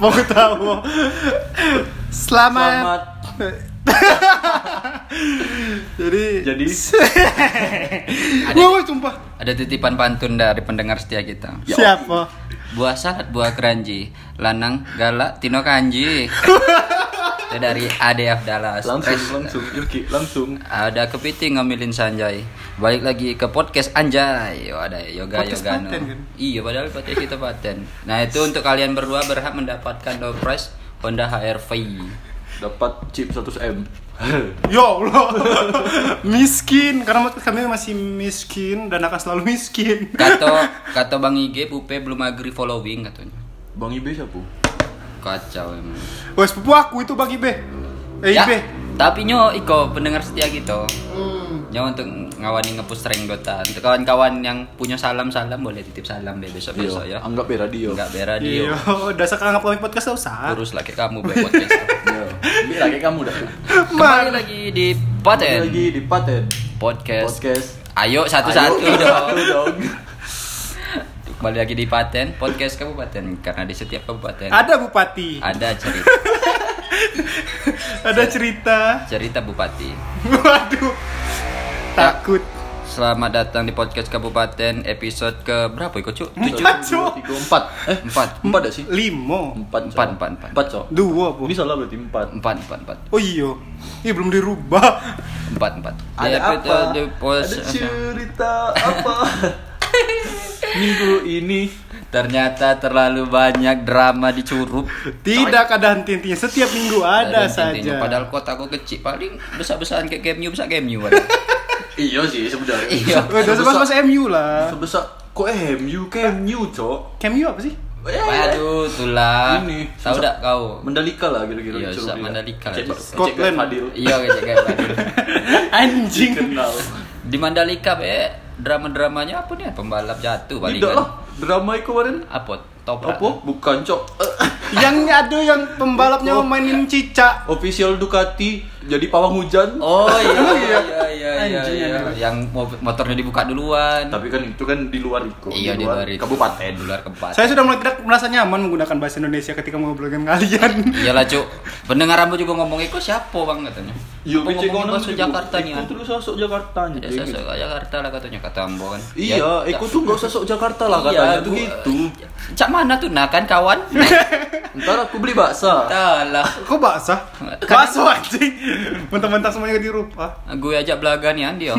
Aku tahu? Selamat. Selamat. Jadi Jadi Wah, wah, sumpah. Ada titipan pantun dari pendengar setia kita. Ya. Siapa? Buah salad, buah keranji, lanang galak, tino kanji. Itu dari ADF Dallas. langsung Terus, langsung Yuki langsung. Ada kepiting ngambilin Sanjay. Balik lagi ke podcast Anjay. Yo ada yoga Podcast yoga paten, kan? Iya padahal podcast kita paten. Nah itu untuk kalian berdua berhak mendapatkan door prize Honda HRV. Dapat chip 100 m. Ya Allah. miskin karena kami masih miskin dan akan selalu miskin. Kata kata Bang IG Pupe belum agree following katanya. Bang Ibe siapa? Kacau emang. Wah, sepupu aku itu bagi B. Eh, Ya, B. tapi nyo iko pendengar setia gitu. Hmm. Nyo untuk ngawani ngepush rank Dota. Untuk kawan-kawan yang punya salam-salam boleh titip salam be besok-besok ya. Anggap ya radio. Enggak be radio. Iya, dasar kangen kami podcast usah. Terus lagi kamu be podcast. Iya. Lagi kamu dah. Kembali lagi di Kembali Paten lagi di Paten Podcast. Podcast. Ayo satu-satu dong. satu dong. Kembali lagi di Paten Podcast Kabupaten karena di setiap kabupaten Ada bupati. ada cerita Ada cerita. cerita bupati. Waduh. Takut. Selamat datang di podcast Kabupaten episode ke berapa ikut cuk? Empat, Dua, Cok. tiga, empat. Eh, Empat. empat dah sih? Limo. Empat. Cok. Empat, empat, empat. Empat, Cok. Dua, Bu. Ini salah berarti empat. Empat, empat, empat. Oh iya. Ih, belum dirubah. Empat, empat. Ada apa? Ada cerita apa? Minggu ini Ternyata terlalu banyak drama di Curup. Tidak ada henti-hentinya. Setiap minggu ada saja. Padahal kota aku kecil, paling besar-besaran kayak game new, besar game new. padahal. Iya sih sebenarnya. Iya. Udah sebas-sebas MU lah. Sebesar kok MU ke MU, Cok? MU apa sih? Eh, Waduh, itulah. Ini, Tahu tak kau? Mandalika lah kira-kira Iya, bilang. Mandalika Scotland. Fadil. Iya, kayak kayak Fadil. Anjing. Kenal. Di Mandalika be drama-dramanya apa nih? Pembalap jatuh paling Tidak kan. lah. Drama itu kemarin. Apa? Toprak. Apa? Bukan, Cok. Yang ada yang pembalapnya mainin cicak. Official Ducati jadi pawang hujan. Oh iya iya iya iya iya, iya. Yang mo- motornya dibuka duluan. Tapi kan itu kan di luar itu. iya di luar itu. kabupaten. Di luar kabupaten. Saya sudah mulai tidak merasa nyaman menggunakan bahasa Indonesia ketika ngobrol dengan kalian. Iyalah cuk. Pendengar Rambo juga ngomong itu siapa bang katanya. Iya, Apa becek ngomong bahasa. Jakarta nih. Kan? terus masuk Jakarta nih. Ya sosok Jakarta lah katanya kata Ambo kan. Iya, Ya, Eko tuh gak usah sok Jakarta lah Iya, katanya tuh gua- gitu. Cak mana tuh nah kan kawan? Ntar aku beli bakso. Entahlah. Kok bakso? Bakso anjing. Mentang-mentang semuanya dirupa. Gue ajak belaga nih Andi oh.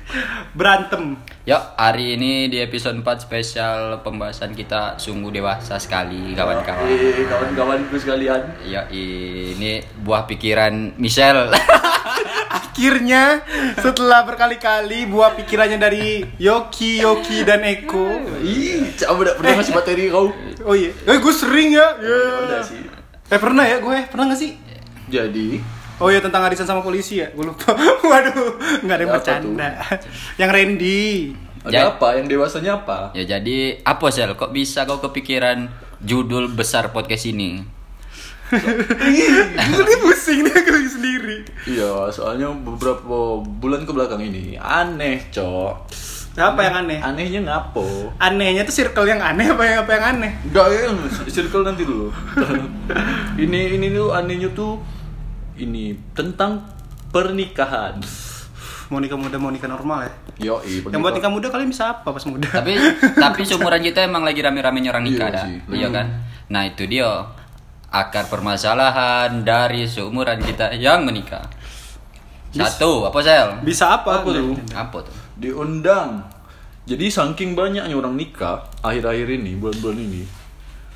Berantem. Yuk, hari ini di episode 4 spesial pembahasan kita sungguh dewasa sekali kawan-kawan. Eh, kawan-kawanku sekalian. Ya ini buah pikiran Michelle. Akhirnya setelah berkali-kali buah pikirannya dari Yoki, Yoki dan Eko. Ih, cak udah pernah ngasih materi kau. Oh iya, eh gue sering ya. Ya. Udah sih. Eh pernah ya gue, pernah gak sih? Jadi, Oh iya tentang arisan sama polisi ya, gue lupa. Waduh, nggak ada yang Apa bercanda. yang Randy. ada Ya. apa? Yang dewasanya apa? ya jadi apa sel? Kok bisa kau kepikiran judul besar podcast ini? Nih pusing nih aku sendiri. Iya, soalnya beberapa bulan ke belakang ini aneh, cok. Apa yang aneh? Anehnya ngapo? Anehnya tuh circle yang aneh apa yang apa yang aneh? Enggak ya, circle nanti dulu. ini ini tuh anehnya tuh ini tentang pernikahan. Mau nikah muda, mau nikah normal ya. Yo, Yang buat nikah muda kalian bisa apa pas muda? Tapi tapi seumuran kita emang lagi rame-ramenya orang nikah Iya dah. sih. Iya kan? Nah, itu dia akar permasalahan dari seumuran kita yang menikah. Satu, apa sel? bisa apa? Apa tuh? Apa tuh? diundang. Jadi saking banyaknya orang nikah akhir-akhir ini, bulan-bulan ini,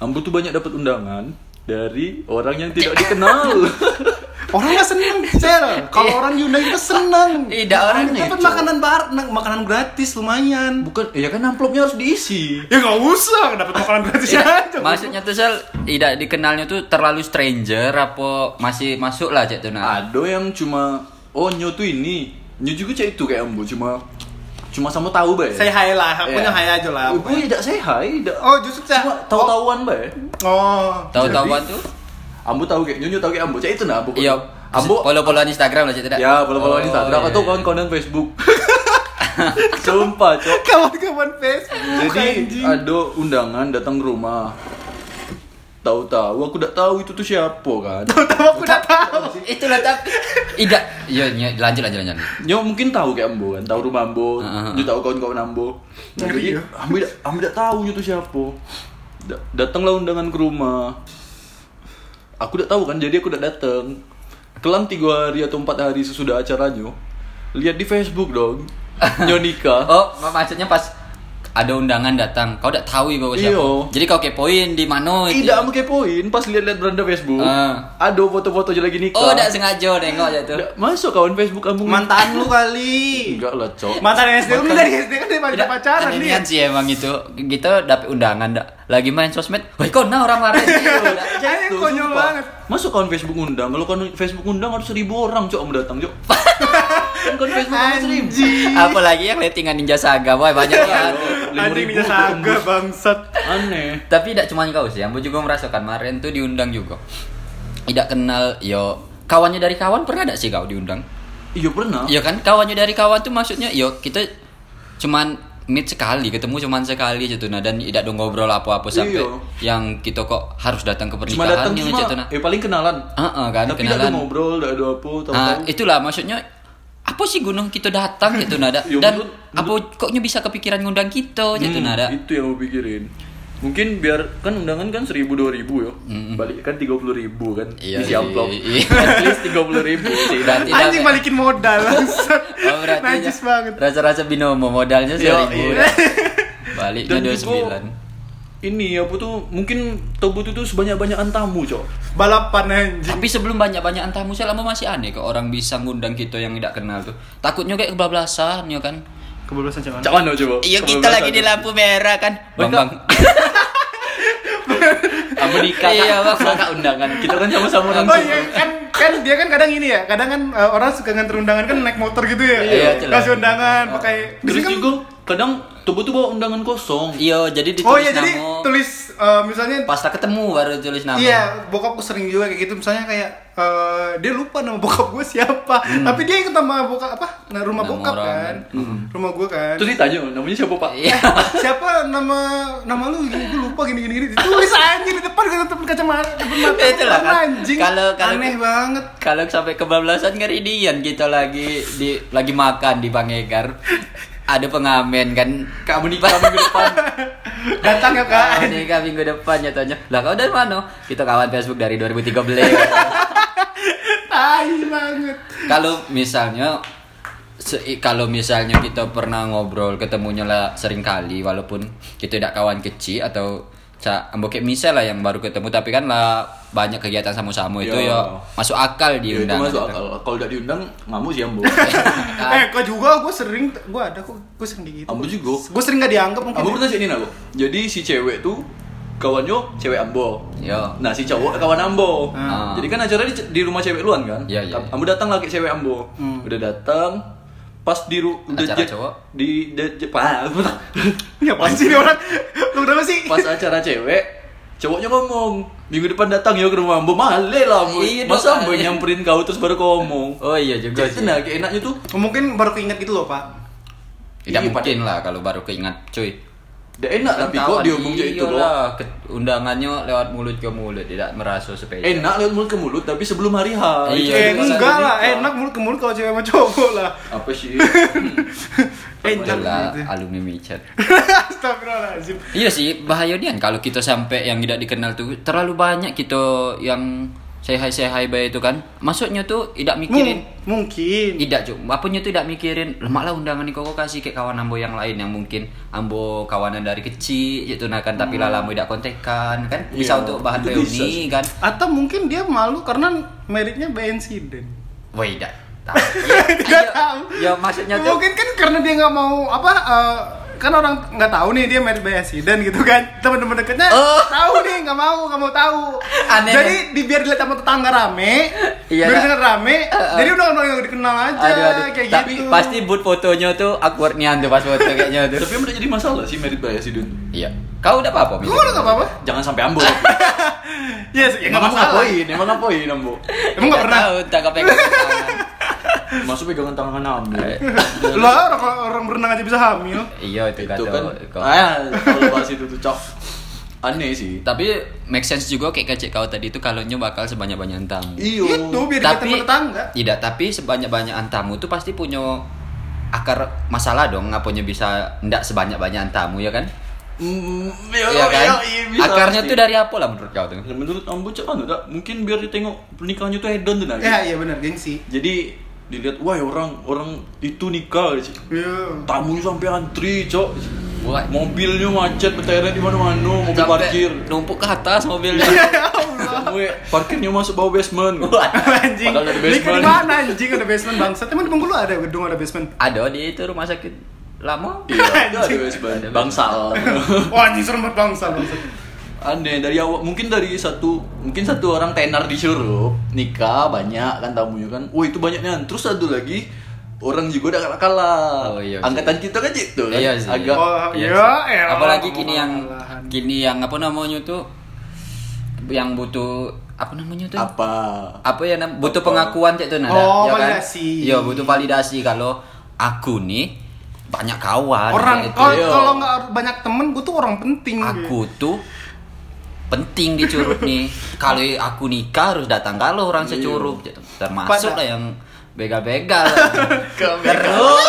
Ambu tuh banyak dapat undangan dari orang yang tidak dikenal. Orangnya seneng, Sel. Kalau orang diundang itu seneng. Tidak, orang dapat Cok. makanan bar, makanan gratis lumayan. Bukan, ya kan amplopnya harus diisi. Ya nggak usah, dapat makanan gratis aja. Maksudnya tuh sel tidak dikenalnya tuh terlalu stranger apa masih masuk lah cek tuh nah. Ada yang cuma oh nyo tuh ini, nyo juga cek itu kayak Ambu cuma cuma sama tahu bae. Saya hai lah, aku Iya. hai aja lah. Gue tidak say hi, tidak. Oh, justru saya Cuma tahu-tahuan bae. Oh. Tahu-tahuan tuh? Ambu tahu kayak nyonya tahu kayak Ambu, cek itu nah Ambu. Iya. Ambu follow-followan Instagram lah cek tidak? Ya, follow-follow Oh, Instagram iya, atau iya. kawan-kawan Facebook. Sumpah, Cok. Kawan-kawan Facebook. Jadi anjing. ada undangan datang ke rumah. Tahu-tahu aku udah tahu itu tuh siapa kan. Tahu aku udah tahu. Itulah tapi tidak. Iya, iya, lanjut lanjut lanjut. Nyo mungkin tahu kayak Ambo kan, tahu rumah Ambo, Ah, ah, dia tahu kawan-kawan Ambo. Nah, jadi. Ambo tidak Ambo tidak tahu itu siapa. Da- datanglah undangan ke rumah. Aku udah tahu kan, jadi aku udah datang. Kelam tiga hari atau empat hari sesudah acaranya, lihat di Facebook dong, Nyo nikah. Oh, mak- maksudnya pas ada undangan datang, kau udah tahu kau siapa. Iyo. Jadi kau kepoin di mana itu. Tidak, aku kepoin pas lihat-lihat beranda Facebook. Ah. Ada foto-foto lagi nikah. Oh, udah sengaja nengok aja tuh. Nggak masuk kawan Facebook kamu. Mantan lu kali. Enggak lah, Cok. Mantan SD kan dari SD kan pacaran nih. aneh-anehan sih emang itu. Kita dapet undangan dak. Lagi main sosmed. Wah, kau nah orang lain. Kayaknya Tuh, konyol sumpah. banget. Masuk kawan Facebook undang. Kalau kawan Facebook undang harus seribu orang, Cok, mau datang, Cok. kan kawan Facebook harus seribu. Apalagi yang lettingan Ninja Saga, wah banyak banget. Lima Anjing ribu bisa saga bangsat. Aneh. Tapi tidak cuma kau sih, Ambo juga merasakan kemarin tuh diundang juga. Tidak kenal, yo kawannya dari kawan pernah ada sih kau diundang? Iya pernah. Iya kan, kawannya dari kawan tuh maksudnya, yo kita cuman meet sekali, ketemu cuman sekali gitu nah dan tidak ada ngobrol apa-apa sampai Iya. yang kita kok harus datang ke Cuma datang pernikahan cuma, gitu nah. eh paling kenalan. Heeh, kan Tapi tidak kenalan. ngobrol, tidak ada apa, tahu Nah, itulah maksudnya apa sih gunung kita datang gitu nada Ya, dan menurut- apa koknya bisa kepikiran ngundang kita gitu Hmm, nada Itu yang mau pikirin. Mungkin biar kan undangan kan seribu dua ribu ya, balik kan tiga puluh ribu kan, Iya, isi iya, amplop, iya. at least tiga puluh ribu sih. Berarti Anjing balikin modal. Oh, berarti Najis banget. Rasa-rasa binomo modalnya seribu. iya. Baliknya Dan dua sembilan. ini apa tuh mungkin Tobut itu sebanyak banyakan tamu cok Balapan anjing. Tapi sebelum banyak-banyak tamu saya lama masih aneh kok orang bisa ngundang kita yang tidak kenal tuh. Takutnya kayak kebablasan ya kan. Kebablasan cuman. cak mana coba Iya kita lagi di lampu merah kan. Bang bang. Kamu nikah Iya, kak, undangan kita kan sama-sama orang Oh iya kan kan dia kan kadang ini ya, kadang kan eh, orang suka nganter undangan kan naik motor gitu ya. Iya. Kasih undangan pakai di terus kan juga kadang Tobut tuh bawa undangan kosong Iya jadi ditulis Oh iya jadi tulis eh, misalnya Pas ketemu baru tulis nama. Iya, bokapku sering juga kayak gitu. Misalnya kayak eh, dia lupa nama bokap gue siapa, tapi dia ikut nama bokap apa? Nah, rumah Nama bokap orang, kan, rumah gue kan. terus ditanya namanya siapa pak? Iya. siapa? Nama nama lu gini gue lupa gini gini gini tulis anjing di depan kan depan kacamata depan mata. Itulah kan. anjing. Kalau- kalau- aneh banget. Kalau sampai kebablasan ngeri dian kita lagi di lagi makan di Pangegar. Ada pengamen kan. kamu nikah minggu depan datang ya kak nikah minggu depan nyatanya. Lah kau dari mana? Kita kawan Facebook dari 2013. tai banget kalau misalnya se- kalau misalnya kita pernah ngobrol ketemunya lah sering kali walaupun kita tidak kawan kecil atau ca ambo kayak misal lah yang baru ketemu tapi kan lah banyak kegiatan sama-sama itu Ya. ya masuk akal ya, itu diundang masuk akal kalau udah diundang ngamu sih ambo eh kok juga gue sering gue ada kok gue sering gitu ambo juga gue sering gak dianggap mungkin ambo pernah sih ini nabo jadi si cewek tuh kawannya cewek ambo Yo. Nah si cowok kawan Ambo. Ah. Jadi kan acaranya di, di rumah cewek luan kan? Iya, iya. Ambo datang lagi cewek Ambo. Hmm. Udah datang pas di ru, udah Acara cowok? di de, je- pa- ya apaan sih ini orang lu kenapa sih pas acara cewek cowoknya ngomong minggu depan datang ya ke rumah Ambo male lah Ambo. Iya, Masa. Ambo nyamperin kau terus baru kau ngomong. oh iya juga Jadi sih nah kayak enaknya tuh mungkin baru keinget gitu loh pak tidak Iya, mungkin lah kalau baru keingat cuy udah enak tapi kok dia ngomong kayak itu kok. iyalah, ke- undangannya lewat mulut ke mulut tidak merasa spesial Enak lewat mulut ke mulut tapi sebelum hari H. Iya, Itu eh enggak masalah lah enak mulut ke mulut kalau cewek sama cowok lah Apa sih? jangan gitu alumni micet Astagfirullahaladzim Iya sih, bahaya dia kalau kita sampai yang tidak dikenal tuh terlalu banyak kita yang say hi say hi baik itu kan. Masuknya tuh tidak mikirin. Mung- mungkin. Tidak cuma apanya tuh tidak mikirin? Lemak lah undangan nih kok kasih kayak kawan ambo yang lain yang mungkin ambo kawanan dari kecil gitu nah kan tapi lama tidak kontekan kan? Bisa Iya, untuk bahan itu reuni kan? Atau mungkin dia malu karena meritnya bensiden wah tidak. Tahu Tidak ya, tahu. ya maksudnya tuh mungkin kan karena dia nggak mau apa eh, kan orang nggak tahu nih dia merit bensiden gitu kan teman-teman dekatnya Oh. tahu nih nggak mau nggak mau tahu Aneh. jadi di biar dilihat sama tetangga rame Iya, biar dengar rame Uh-uh. jadi udah orang yang dikenal aja aduh aduh kayak tapi gitu pasti boot fotonya tuh awkward nian tuh pas foto kayaknya tuh Tapi udah jadi masalah sih merit bias itu. iya kau udah apa apa Gue udah apa-apa Jangan sampai ambo. ya yes, ya nggak Emang masalah ngapain? Emang ngapain ambo? emang nggak pernah tahu tak kepegang tangan Masuk pegangan tangan ambo. lah orang, orang berenang aja bisa hamil iya itu itu kan kau. ah kalau bahas itu tuh cok aneh sih Tapi make sense juga kayak kecek kau tadi itu kalau bakal sebanyak-banyak tamu. iyo Itu biar tapi kita tetangga. tidak tapi sebanyak-banyak tamu tuh pasti punya akar masalah dong ngapunya bisa ndak sebanyak-banyak tamu ya kan? Mm, iya, Iya kan? iya, iya, bisa Akarnya pasti. tuh dari apa lah menurut kau tuh? Ya, menurut cak anu dak mungkin biar ditengok pernikahannya tuh hedon tuh nanti Ya iya benar gengsi. jadi dilihat wah orang orang itu nikah. Iya. tamunya sampai antri cok Wah. mobilnya macet bertayarnya di mana-mana mobil Sampai parkir numpuk ke atas mobilnya. Sampai parkirnya masuk bawah basement anjing. Padahal dari basement. di mana anjing ada basement bangsat. Emang di Bengkulu ada gedung ada basement. Ada di itu rumah sakit lama. iya ada basement bangsal Wah anjing serem banget bangsat bangsat. Aneh dari awal mungkin dari satu mungkin satu orang tenar disuruh nikah banyak kan tamunya kan wah itu banyaknya terus satu lagi orang juga udah kalah kalah Oh, iya sih. angkatan kita kan gitu kan Iya sih. agak Oh, Iya iya, sih. elah, Apalagi kini yang kini yang apa namanya tuh yang butuh apa namanya tuh? apa apa ya nam- butuh pengakuan cek tuh nada Oh, ya kan? validasi. Iya, butuh validasi kalau aku nih banyak kawan Orang kayak kalau gitu. kalau nggak banyak temen gue tuh orang penting. aku tuh penting di curug nih kalau aku nikah harus datang kalau orang securug gitu. termasuk Pada- lah yang begal-begal terus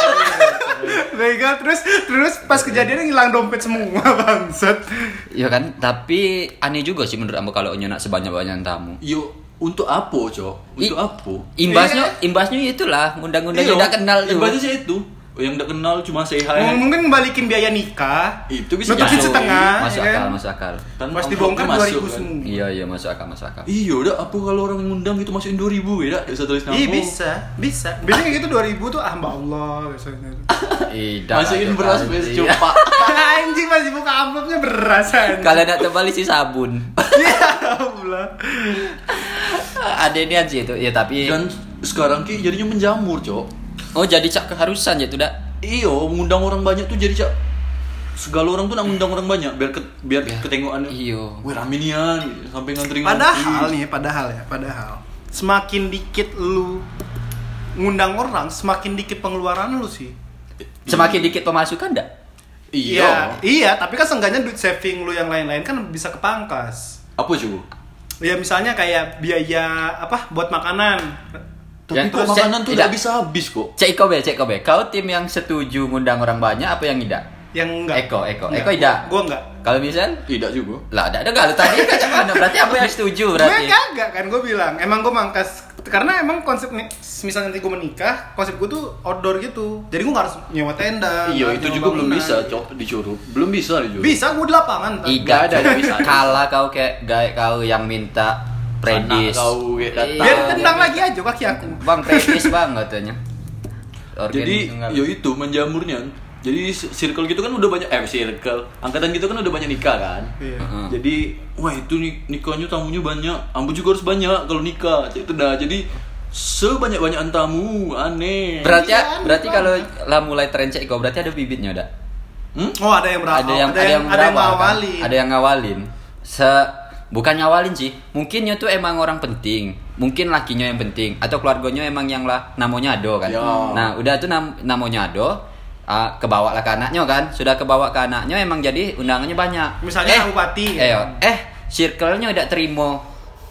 Vega terus terus pas kejadian hilang dompet semua bangsat. ya kan tapi aneh juga sih menurut aku kalau nyonak sebanyak-banyak tamu Yo, untuk apa, Cok? I- Untuk apa? imbasnya Iya. imbasnya itulah undang-undang Iya, yang tidak kenal tuh sih itu. Yang tidak kenal cuma say hi. M- Mungkin balikin biaya nikah. Itu bisa Nutupin masuk. setengah. masuk ya akal kan? masuk akal Kan Pas amplopnya dibongkar masuk, 2000 kan. semua. iya iya masuk akal masuk akal Iya, udah apa kalau orang yang ngundang itu masukin 2000 ya, dak? Satu tulis nama. Iya bisa, bisa. Biasanya gitu 2000 tuh ah mbak Allah biasanya. Masukin beras Iya. coba. anjing masih buka amplopnya beras. Kalau tidak tebal isi sabun. Ya Allah. Ada ini aja itu. Ya tapi Dan sekarang ki jadinya menjamur, Cok. Oh jadi cak keharusan ya tidak. Iyo, mengundang orang banyak tuh jadi cak segala orang tuh nak ngundang orang banyak biar ke, biar ketengokan Iyo. Wih raminian gitu, sampai ngantri Padahal nih, padahal ya, padahal semakin dikit lu ngundang orang, semakin dikit pengeluaran lu sih. Semakin dikit pemasukan enggak? Iya. iya, tapi kan seenggaknya duit saving lu yang lain-lain kan bisa kepangkas. Apa cuy? Ya misalnya kayak biaya apa buat makanan. Tapi Ya, kok makanan cek- tuh tidak. tidak bisa habis kok. Cek Iko be, cek Iko be. Kau tim yang setuju ngundang orang banyak apa yang tidak? Yang enggak. Eko, Eko. Enggak, Eko tidak. Gua, gua enggak. Kalau misal Tidak juga. lah ada ada kalau tadi kacau mana berarti apa yang setuju Gue berarti? kagak kan gue bilang emang gue mangkas karena emang konsep nih misalnya nanti gue menikah konsep gue tuh outdoor gitu jadi gue nggak harus nyewa tenda Iya, itu juga belum bisa, Cok, dicurug. Belum bisa dicurug. bisa gue di lapangan. Iga ada bisa. Kalah kau kayak gaya kau yang minta predis. Kau kayak datang. biar tendang lagi aja kaki aku Bang predis bang katanya. Organ Jadi, ya itu menjamurnya. Jadi circle gitu kan udah banyak eh circle. Angkatan gitu kan udah banyak nikah kan. Iya. Jadi, wah itu nih nikahnya tamunya banyak. Ambu juga harus banyak kalau nikah. Itu dah. Jadi sebanyak-banyak tamu, aneh. Berarti ya, Iya, berarti kalau lah mulai terencek kok berarti ada bibitnya udah. Hmm? oh ada yang berawal ada yang ada yang, ada yang berawal, kan? ngawalin Ada yang ngawalin. Se bukan ngawalin sih. Mungkinnya tuh emang orang penting. Mungkin lakinya yang penting atau keluarganya emang yang lah namanya ado kan. Ya. Nah, udah tuh nam, namanya ado ah, kebawa lah ke anaknya kan. Sudah kebawa ke anaknya emang jadi undangannya banyak. Misalnya eh, bupati. Eh, eh circle-nya udah terima.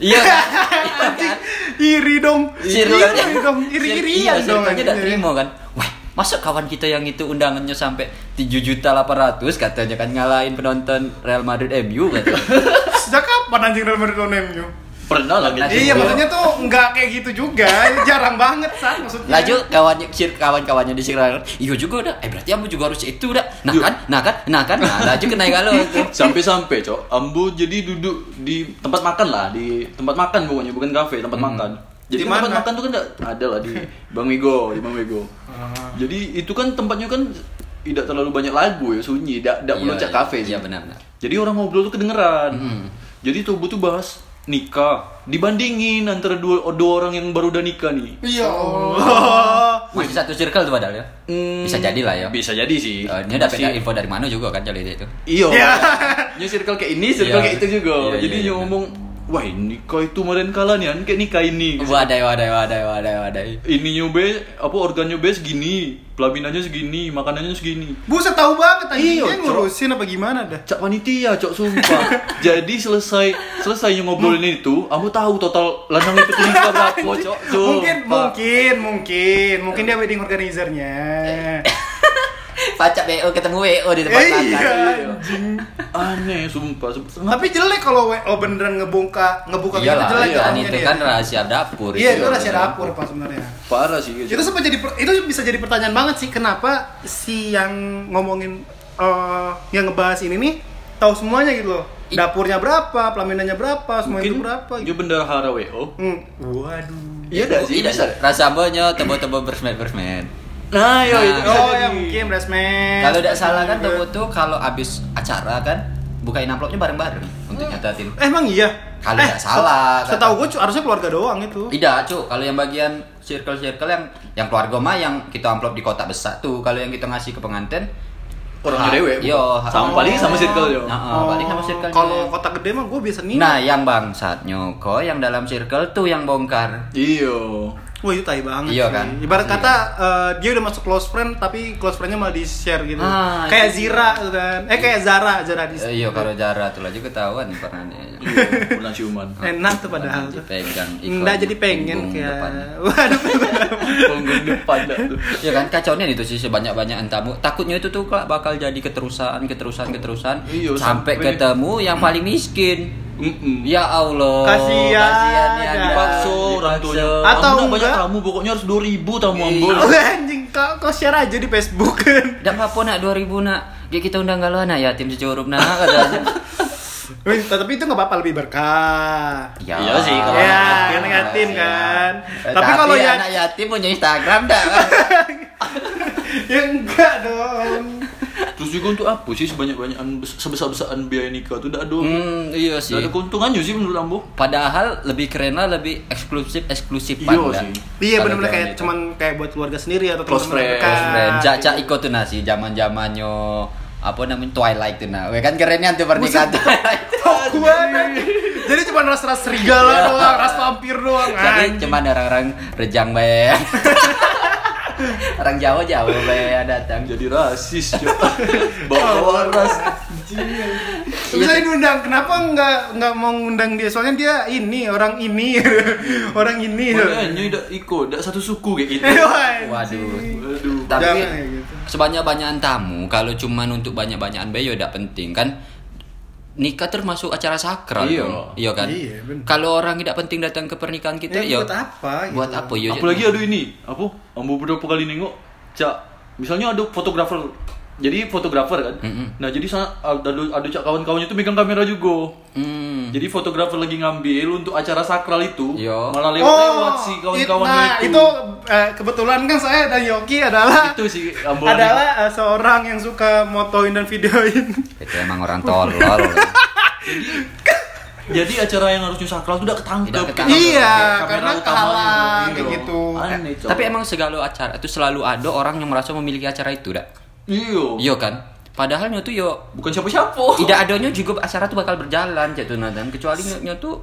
Iya kan? Iya kan? iri dong Circle-nya iri dong iri irian iya, dong circle-nya udah terima kan. Wah, masa kawan kita yang itu undangannya sampai 7 juta 800 katanya kan ngalahin penonton Real Madrid MU katanya. sejak kapan anjing Real Madrid lawan MU Pernah lah gitu. iya maksudnya tuh nggak kayak gitu juga jarang banget sah maksudnya Laju kawannya sir kawan-kawannya di circle. Iya juga udah. Eh berarti kamu juga harus itu udah. Nah Yuk. kan, nah kan, nah kan. Nah, laju kena galau tuh. Sampai-sampai, Cok. Ambu jadi duduk di tempat makan lah, di tempat makan pokoknya, bukan kafe, tempat makan. Jadi Di kan tempat makan tuh kan ada, lah di Bang Mego, di Bang Mego. Ah. Jadi itu kan tempatnya kan tidak terlalu banyak lagu ya, sunyi, tidak tidak Iya, meloncat iya. kafe sih. Iya benar benar. Jadi orang ngobrol tuh kedengeran. Hmm. Jadi tuh butuh bahas nikah, dibandingin antara dua, dua orang yang baru udah nikah nih. iya Allah Masih satu circle tuh padahal ya. Hmm, Bisa jadi lah ya. Bisa jadi sih. Eh, ini dapat Masih- info dari mana juga kan kalau itu. Iya. Iya. New circle kayak ini, circle Iya. kayak itu juga. Iya, Jadi iya, dia iya. ngomong wah ini kau itu kemarin kalah nih kayak nikah ini Wadai, wadai, wadai, wadai, wadai. ininya be apa organnya be segini pelaminannya segini makanannya segini Buset tahu banget Iya, Dia Cok. ngurusin apa gimana dah. cak panitia cok sumpah jadi selesai selesai ngobrolin itu kamu tahu total lanang itu tuh nikah berapa cok Sumpah. Mungkin mungkin mungkin mungkin dia wedding organizernya. Pacak BO ketemu WO di tempat Eh, makan. iya anjing. aneh sumpah, sumpah. Tapi jelek kalau WO beneran ngebuka ngebuka Iya gitu lah, jelek kan jadinya itu dia. kan rahasia dapur. Iya itu rahasia dapur pak sebenarnya. parah sih gitu. Itu sempat jadi itu bisa jadi pertanyaan banget sih kenapa si yang ngomongin eh, yang ngebahas ini nih tahu semuanya gitu loh. Dapurnya berapa, pelaminannya berapa, semua itu berapa dia gitu. bendahara wo Hmm. Waduh. iya dah sih bisa rasa banyak tebo-tebo. Nah yo Nah. itu Oh jadi. ya mungkin breastman. Kalau tidak salah kan tebo tuh kalau abis acara kan bukain amplopnya bareng-bareng untuk nyatatin. Emang iya. Kalau nggak salah, kan. Setahu gue harusnya keluarga doang itu. Tidak, cu. Kalau yang bagian circle-circle yang yang keluarga mah yang kita amplop di kotak besar tuh. Kalau yang kita ngasih ke pengantin orangnya dewe Yo, sama ha- paling sama circle yo Nah, oh, paling sama circle-nya. Kalau kota gede mah gue biasa nih. Nah, yang bangsatnya kok yang dalam circle tuh yang bongkar. iyo Wah itu tai banget Iya sih. kan? Ibarat Iya. kata eh, dia udah masuk close friend tapi close friendnya malah di share gitu. Ah, kayak itu Zira tuh kan. Eh kayak Zara, Zara di Eh, iya, kalau Jara tuh aja ketahuan pernah dia. Iya, pernah ciuman Enak tuh padahal tuh. Dipegang Enggak jadi pengen kayak. Waduh. punggung depan tuh Ya kan kacaunya itu sih sebanyak-banyak tamu. Takutnya itu tuh Kak, bakal jadi keterusan, keterusan, keterusan Iya, sampai- ketemu yang paling miskin. Mm-mm. Ya Allah. Kasihan, ya ya. dipaksa orang tuanya Dipaksa. Atau Kamu banyak enggak? tamu pokoknya harus 2000 tamu Iya. ambul Oh, anjing kau kau share aja di Facebook kan. Dan apa nak 2000 nak? Ya kita undang galau anak yatim securup nak katanya. Tapi itu nggak apa-apa lebih berkah. Ya. Iya sih, kalau Ya, anak kan yatim kan. Eh, Tapi kalau ya anak yatim punya Instagram dah. ya enggak dong. Terus juga untuk apa sih sebanyak-banyakan sebesar-besaran biaya nikah tuh tidak ada hmm, iya sih. tidak ada keuntungannya sih menurut ambo Padahal lebih keren lah, lebih eksklusif eksklusif Iya sih. Iya benar-benar kayak cuman kayak buat keluarga sendiri atau Close teman-teman friend. dekat. Close friend. Caca ikut tuh nasi zaman zamannya apa namanya Twilight tuh nah. Kan kerennya tuh pernikahan Twilight. Tok banget. Jadi cuma ras-ras serigala doang, ras vampir doang. Jadi cuma orang-orang rejang be. orang Jawa Jawa be datang. jadi rasis bawa ras Bisa diundang, kenapa nggak nggak mau ngundang dia? Soalnya dia ini orang ini, orang ini. makanya tidak ikut tidak satu suku kayak gitu Waduh. aduh Tapi gitu. sebanyak-banyakan tamu kalau cuman untuk banyak-banyakan bayo udah penting kan nikah termasuk acara sakral Iya. iya kan Iya, kalau orang tidak penting datang ke pernikahan kita Ya, ya buat apa? gitu. buat apa ya apalagi aduh ini apa ambo berapa kali nengok cak misalnya ada fotografer jadi fotografer kan Mm-mm. nah jadi sana ada ada cak kawan-kawannya tuh megang kamera juga hmm. jadi fotografer lagi ngambil untuk acara sakral itu Iya. malah lewat-lewat si it- kawan-kawannya nah, itu itu eh, kebetulan kan saya dan Yoki adalah itu sih adalah eh, seorang yang suka motoin dan videoin. itu emang orang tolol jadi acara yang harusnya sakral itu udah ketangkep ketangkep. iya, karena iya. kayak gitu. aneh Cok. tapi emang segala acara itu selalu ada orang yang merasa memiliki acara itu dak iya iya kan? Padahal nyo tuh yo bukan siapa-siapa. tidak adanya juga acara tuh bakal berjalan jatuh dan kecuali nyo, nyo tuh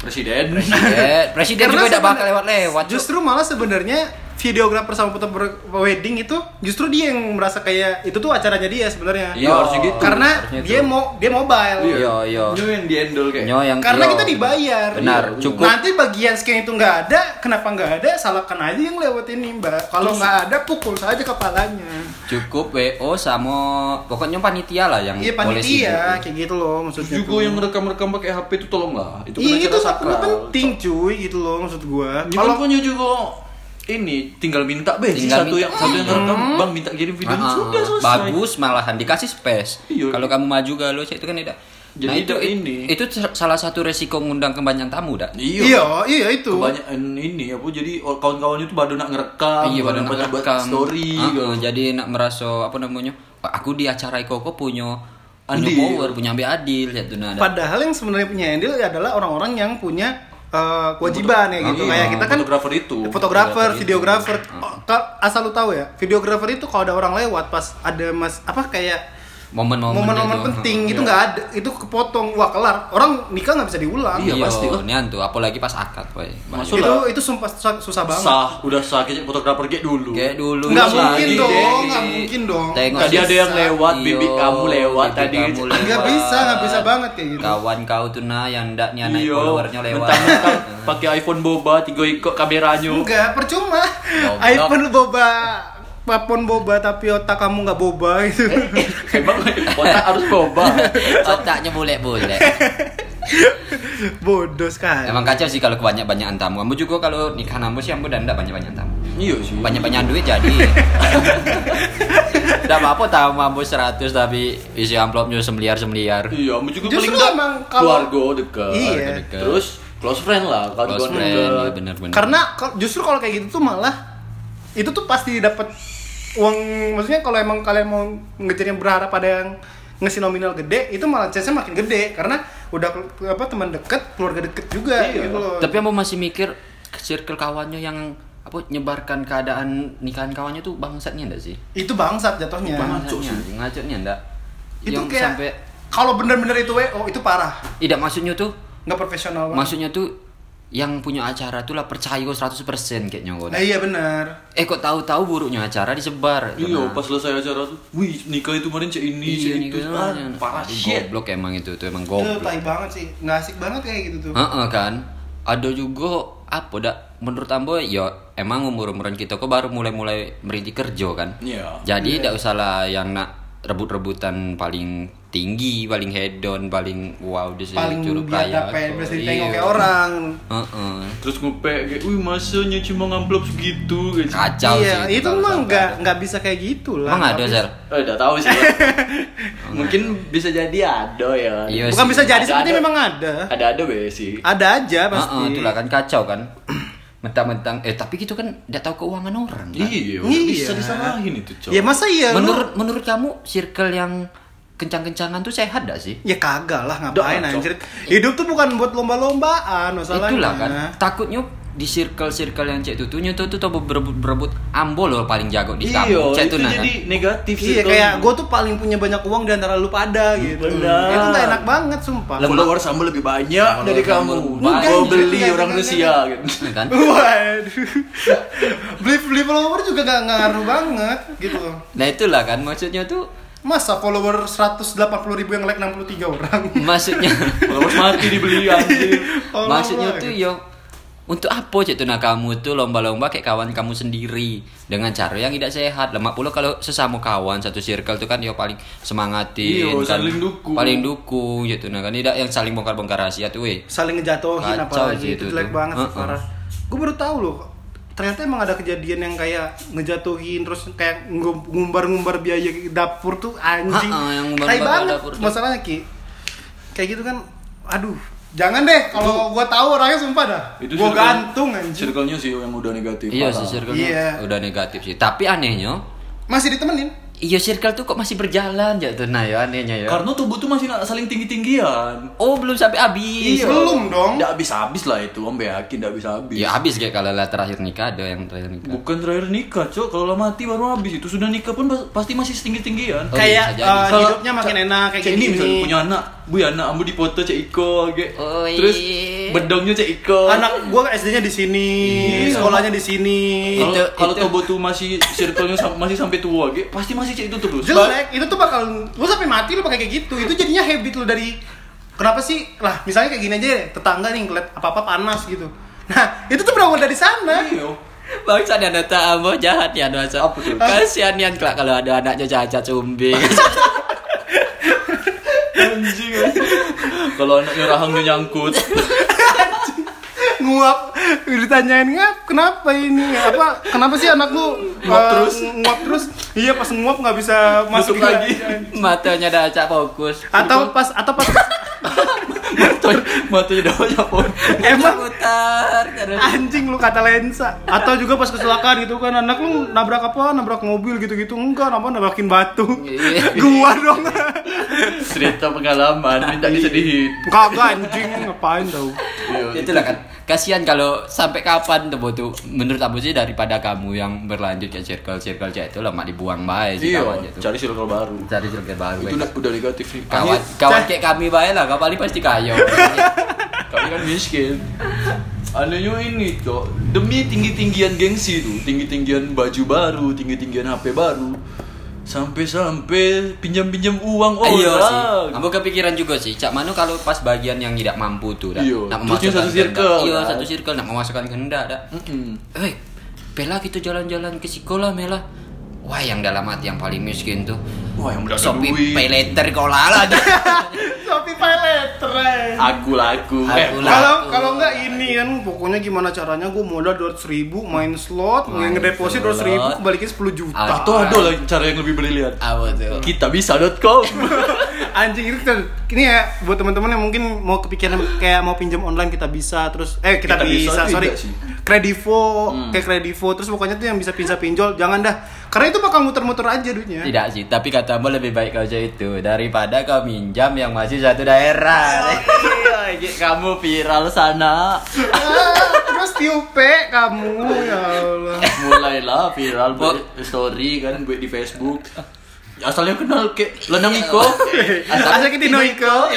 presiden eh, presiden Karena juga tidak bakal lewat-lewat. Justru malah sebenarnya videografer sama fotografer wedding itu justru dia yang merasa kayak itu tuh acaranya dia sebenarnya. Iya, harusnya gitu. Karena Harusnya dia itu. mau dia mobile. Iya, iya. Itu yang di handle kayak Nyo yang Karena yo. kita dibayar. Benar, Iya, cukup. Nanti bagian scan itu nggak ada, kenapa nggak ada? Salahkan aja yang lewat ini mbak. Kalau nggak ada, pukul saja kepalanya. cukup WO sama pokoknya panitia lah yang Iya panitia, kayak gitu loh Terus maksudnya. juga tuh. yang rekam-rekam pakai HP itu tolonglah. Itu kan Iya acara itu sakral. penting cuy gitu loh maksud gua. Kalau Kalau punya juga ini tinggal minta be Tinggal satu minta. yang satu yang rekam bang minta kirim video Ah, ah, sudah ah. selesai. bagus malahan dikasih space Iya. kalau kamu maju galau itu kan tidak Jadi nah itu itu it- ini. itu salah satu resiko ngundang kebanyakan tamu dak Iya. iya iya itu. Kebanyakan ini apa jadi kawan-kawannya itu baru nak ngerekam, iya baru nak buat rekam. story Ah, gitu. jadi nak merasa apa namanya aku di acara Ikoko punya punya Andil. power punya ambil adil ya tuh nah Padahal yang sebenarnya punya handle adalah orang-orang yang punya eh, kewajiban ya gitu. Kayak kita kan fotografer itu. fotografer, videografer. Oh, asal lu tahu ya, videografer itu kalau ada orang lewat pas ada mas apa kayak momen-momen momen-momen itu. penting Iya. itu nggak ada itu kepotong wah kelar orang nikah nggak bisa diulang Iya, pasti lah. Nian tuh, apalagi pas akad, boy. Masuk itu lah. itu sumpah susah, susah banget Sah, udah sah kayak fotografer kayak dulu. Kayak dulu nggak sih. mungkin lagi, dong nggak mungkin dong Tengok Tadi ada yang lewat, bibi Iyo, kamu lewat bibi tadi. kamu nggak bisa nggak bisa banget kayak gitu Kawan kau tuh nah yang ndak nih anak Iya, followernya lewat. pakai iPhone boba, tiga ikut kameranya. enggak percuma iPhone boba iPhone boba tapi otak kamu nggak boba gitu Emang otak harus boba. Otaknya boleh-boleh. bodoh sekali Emang kacau sih kalau kebanyak-banyakan tamu. Kamu juga kalau nikah namu sih kamu dan ndak banyak-banyak tamu. Iya sih. Banyak-banyak duit jadi. Ndak apa-apa tamu kamu 100 tapi isi amplopnya semeliar-semeliar. Iya, kamu juga Justru paling emang kalau- keluarga dekat. Iya. Dekat. Terus close friend lah, kawan Close friend, ya benar-benar. karena kal- justru kalau kayak gitu tuh malah itu tuh pasti dapat uang maksudnya kalau emang kalian mau ngejar yang berharap pada yang ngasih nominal gede itu malah chance-nya makin gede karena udah ke- apa teman deket keluarga deket juga Iya. gitu loh Tapi kamu masih mikir circle kawannya yang apa nyebarkan keadaan nikahan kawannya tuh bangsatnya enggak sih? itu bangsat jatuhnya. Bangsatnya, ngacoknya enggak? itu yang kayak sampai kalau bener-bener itu wo itu parah tidak maksudnya tuh nggak profesional banget maksudnya tuh yang punya acara tuh lah percaya kok 100% kayaknya kok. nah iya benar Eh kok tahu-tahu buruknya acara disebar. Iya, Nah, pas selesai acara tuh, wih nikah itu kemarin cek ini, iya cek itu, kan. ah, parah shit. Goblok emang itu tuh emang itu goblok. tai banget sih nggak asik banget kayak gitu tuh Heeh kan. Ada juga apa dak menurut Ambo ya emang umur-umuran kita kok baru mulai-mulai merintis kerja kan. Iya. Jadi tidak usah lah yang nak rebut-rebutan paling tinggi, paling hedon, paling wow di sini paling Curug Raya. dapat bisa Iya. ditengok kayak orang Heeh. Terus ngupek kayak, wih masanya cuma ngamplop segitu gitu. Kacau iya sih. itu mah nggak nggak bisa kayak gitu lah Emang ada. Sel? Eh, udah tahu sih. ya. Mungkin bisa jadi ada ya. Iya bukan sih. bisa jadi Ada- seperti ada. memang ada Ada ada be sih. ada aja pasti Heeh, itulah kan kacau kan. Mentang-mentang eh tapi gitu kan tidak tahu keuangan orang. Kan? Iya, Iya. bisa disalahin itu, Cok. ya masa iya lu- Menurut menurut kamu circle yang kencang-kencangan tuh sehat gak sih? ya kagak lah ngapain anjir hidup tuh bukan buat lomba-lombaan masalahnya Itulah kan. Takutnya di circle-circle yang cek tuh nyetu tuh tuh berebut berebut ambo loh paling jago di Iya, kampung. Cek itu nah kan. jadi negatif iya circle. kayak gue tuh paling punya banyak uang di antara lu pada gitu Benar. itu gak enak banget sumpah follower sama lebih banyak dari kamu. Gua beli orang Rusia gitu. Iya kan? Waduh, beli beli follower juga gak ngaruh banget gitu. Nah itulah kan maksudnya tuh Masa follower 180 ribu yang like 63 orang? maksudnya Followers mati dibeli anjir. Oh, maksudnya tuh yo untuk apa cek tuh nah kamu tuh lomba-lomba kayak kawan kamu sendiri dengan cara yang tidak sehat lemak pula kalau sesama kawan satu circle tuh kan yo paling semangatin Iya, kan saling dukung. paling dukung gitu nah kan tidak yang saling bongkar-bongkar rahasia tuh weh saling ngejatuhin Kacau apalagi itu itu jelek banget sih Heeh. parah. Gue baru tahu loh. Ternyata emang ada kejadian yang kayak ngejatuhin terus kayak ngum- ngumbar-ngumbar biaya dapur tuh anjing. Heeh, yang banget dapur masalahnya Ki. Kayak gitu kan aduh. Jangan deh kalau gua tahu orangnya sumpah dah. Itu gua circle- gantung anjing. Circle-nya sih yang udah negatif. iya sih circle Iya. udah negatif sih tapi anehnya Masih ditemenin. Iya circle tuh kok masih berjalan ya tuh nah ya anehnya ya Karena tubuh tuh masih saling tinggi-tinggian. oh belum sampai habis Iya, belum dong. Nggak habis-habis lah itu, om yakin nggak habis-habis. ya habis kayak kalau lah terakhir nikah ada yang terakhir nikah Bukan terakhir nikah, Cok. Kalau lah mati baru habis itu sudah nikah pun pas- pasti masih setinggi-tinggian. Oh, kayak bisa jadi. uh, hidupnya makin enak kayak Cek ini gini. misalnya punya anak, bu ya anak ambu dipoto cek Iko, ge. Oh, Terus bedongnya cek Iko. Anak gua SD-nya di sini, Iya. sekolahnya di sini. kalau Itu- kalau itu- Tobo tuh masih circle-nya sam- masih sampai tua, ge, pasti masih cek itu terus. jelek itu tuh bakal lu sampai mati lu pakai kayak gitu itu jadinya habit lu dari kenapa sih lah misalnya kayak gini aja deh, tetangga nih ngeliat apa apa panas gitu nah itu tuh berawal dari sana Iya. Bangsa dan data ambo jahat ya dosa. Apa tuh? Kasihan Yan kelak kalau ada anaknya cacat cumbing. Anjing. Kalau anaknya rahangnya nyangkut. nguap ditanyain ngap kenapa ini apa kenapa sih anak lu Nguap eh, terus? nguap terus iya pas nguap nggak bisa masuk lagi. Matanya dah acak fokus. atau pas atau pas Matanya, matanya udah banyak pun. emang? Putar anjing lu kata lensa. Atau juga pas kecelakaan gitu kan anak lu nabrak apa nabrak mobil gitu-gitu. Enggak apa nabrakin batu? Iya. gua dong. Cerita pengalaman, minta disedihin. kagak anjing. Ngapain tau? Iya. Itulah kan. Kasihan kalau sampai kapan tuh tuh? Menurut aku sih daripada kamu yang berlanjut ke circle circle chat itu lama dibuang baik sih Iya, kawannya tuh. cari circle baru. cari circle baru Itu udah, udah negatif nih. kawan kawan kayak kami baik lah kau paling pasti kayo Kami kan miskin. Anunya ini cok demi tinggi tinggian gengsi tuh, tinggi tinggian baju baru, tinggi tinggian HP baru, sampai sampai pinjam pinjam uang orang. Iya sih. Aku kepikiran juga sih. Cak Manu kalau pas bagian yang tidak mampu tuh, dah. Iya. nak memasukkan satu circle. Iya, satu circle nak memasukkan kehendak, dah. Mm-mm. Eh, Bella kita jalan-jalan ke sekolah, Mela. Wah, yang dalam hati yang paling miskin tuh. Wah yang udah ada Shopee duit. pay later kau lala dia. Shopee Pay Later. eh. Aku laku. Eh, Kalau kalau nggak ini kan pokoknya gimana caranya gue modal 200 ribu main slot, Main ngedeposit 200 ribu kebalikin 10 juta. Ah. Atau ada lah cara yang lebih brilian. Apa tuh? Kita bisa.com. Anjing itu kan ini ya buat teman-teman yang mungkin mau kepikiran kayak mau pinjam online kita bisa terus eh kita, Kita bisa bisa, sorry kredivo Hmm. kayak kredivo terus pokoknya tuh yang bisa pinjam pinjol jangan dah karena itu bakal muter-muter aja duitnya Tidak sih, tapi katamu lebih baik kau itu daripada kau minjam yang masih satu daerah. Iya, kamu viral sana. Ah, terus tiupe kamu ya Allah Mulailah viral buat story kan buat di Facebook. Asalnya kenal kayak Lenang Iko. Asal kita Noiko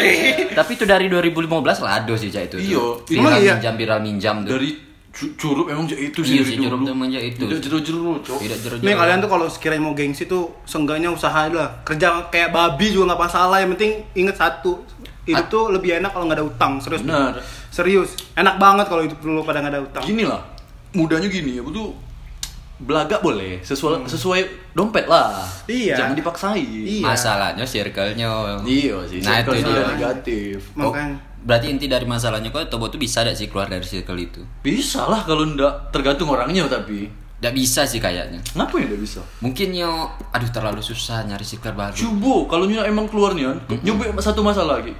tapi itu dari 2015 lado sih cak itu. Iya, viral iya? minjam, viral minjam tuh. Dari curup emang itu Iya dari sih, curup dulu. tuh emang itu. Tidak jeru-jeru, cok. Tidak jeru Nih kalian tuh kalau sekiranya mau gengsi tuh seenggaknya usaha lah kerja kayak babi juga nggak masalah yang penting inget satu itu tuh lebih enak kalau nggak ada utang serius Benar. serius enak banget kalau itu perlu pada nggak ada utang Gini lah, mudahnya gini, aku tuh belagak boleh sesuai sesuai dompet lah. Iya. Jangan dipaksain. Iya. Masalahnya circle-nya. Iya sih, Nah, circle itu dia negatif. Makanya berarti inti dari masalahnya kok Tobo tuh bisa gak sih keluar dari circle itu? Bisa lah kalau ndak tergantung orangnya tapi. Gak bisa sih kayaknya. Ngapa ya ndak bisa? Mungkin yo, aduh terlalu susah nyari circle baru. Coba kalau nyoba emang keluar nih kan, nyubik satu masalah lagi.